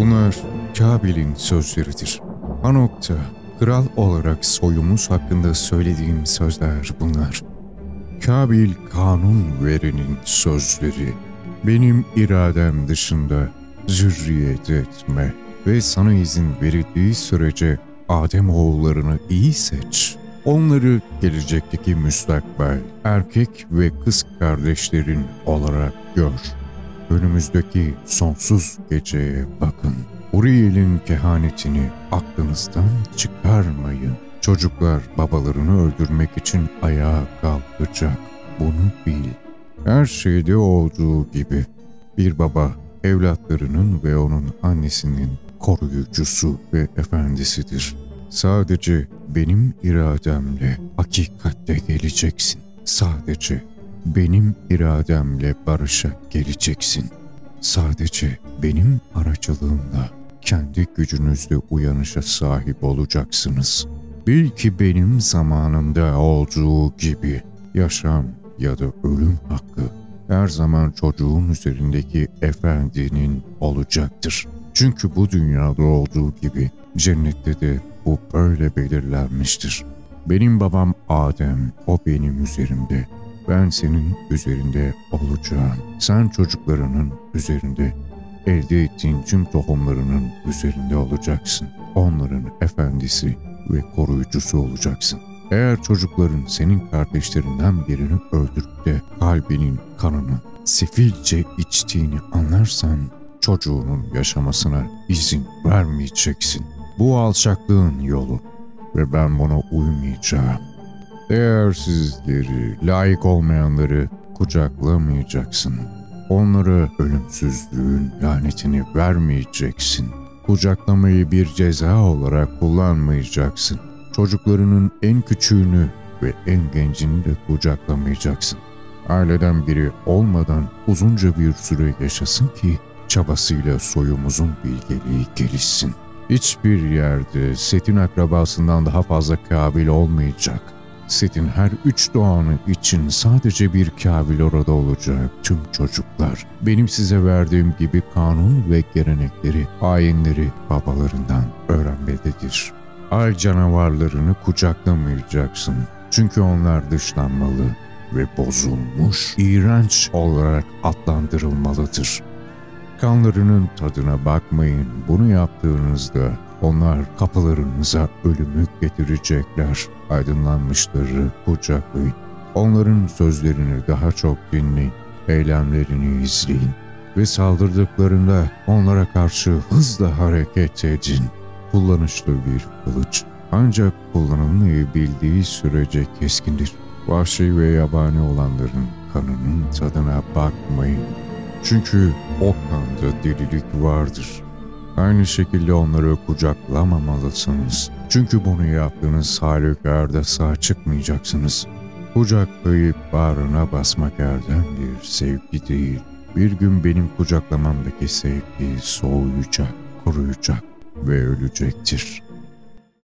Bunlar Kabil'in sözleridir. Hanok'ta kral olarak soyumuz hakkında söylediğim sözler bunlar. Kabil kanun verenin sözleri. Benim iradem dışında zürriyet etme ve sana izin verildiği sürece Adem oğullarını iyi seç. Onları gelecekteki müstakbel erkek ve kız kardeşlerin olarak gör. Önümüzdeki sonsuz geceye bakın. Uriel'in kehanetini aklınızdan çıkarmayın. Çocuklar babalarını öldürmek için ayağa kalkacak. Bunu bil. Her şeyde olduğu gibi bir baba evlatlarının ve onun annesinin koruyucusu ve efendisidir. Sadece benim irademle hakikatte geleceksin. Sadece benim irademle barışa geleceksin. Sadece benim aracılığımla kendi gücünüzle uyanışa sahip olacaksınız. Bil ki benim zamanımda olduğu gibi yaşam ya da ölüm hakkı her zaman çocuğun üzerindeki efendinin olacaktır. Çünkü bu dünyada olduğu gibi cennette de bu böyle belirlenmiştir. Benim babam Adem, o benim üzerimde. Ben senin üzerinde olacağım. Sen çocuklarının üzerinde, elde ettiğin tüm tohumlarının üzerinde olacaksın. Onların efendisi ve koruyucusu olacaksın. Eğer çocukların senin kardeşlerinden birini öldürüp de kalbinin kanını sefilce içtiğini anlarsan çocuğunun yaşamasına izin vermeyeceksin. Bu alçaklığın yolu ve ben buna uymayacağım. Değersizleri, layık olmayanları kucaklamayacaksın. Onlara ölümsüzlüğün lanetini vermeyeceksin. Kucaklamayı bir ceza olarak kullanmayacaksın. Çocuklarının en küçüğünü ve en gencini de kucaklamayacaksın. Aileden biri olmadan uzunca bir süre yaşasın ki çabasıyla soyumuzun bilgeliği gelişsin. Hiçbir yerde Set'in akrabasından daha fazla kabil olmayacak. Set'in her üç doğanı için sadece bir kabil orada olacak tüm çocuklar. Benim size verdiğim gibi kanun ve gelenekleri, ayinleri babalarından öğrenmelidir. Ay canavarlarını kucaklamayacaksın. Çünkü onlar dışlanmalı ve bozulmuş, iğrenç olarak adlandırılmalıdır. Kanlarının tadına bakmayın. Bunu yaptığınızda onlar kapılarınıza ölümü getirecekler. Aydınlanmışları kucaklayın. Onların sözlerini daha çok dinleyin. Eylemlerini izleyin. Ve saldırdıklarında onlara karşı hızla hareket edin. Kullanışlı bir kılıç. Ancak kullanılmayı bildiği sürece keskindir. Vahşi ve yabani olanların kanının tadına bakmayın. Çünkü o kanda delilik vardır. Aynı şekilde onları kucaklamamalısınız. Çünkü bunu yaptığınız halükarda sağ çıkmayacaksınız. Kucaklayıp bağrına basmak erdem bir sevgi değil. Bir gün benim kucaklamamdaki sevgi soğuyacak, kuruyacak ve ölecektir.''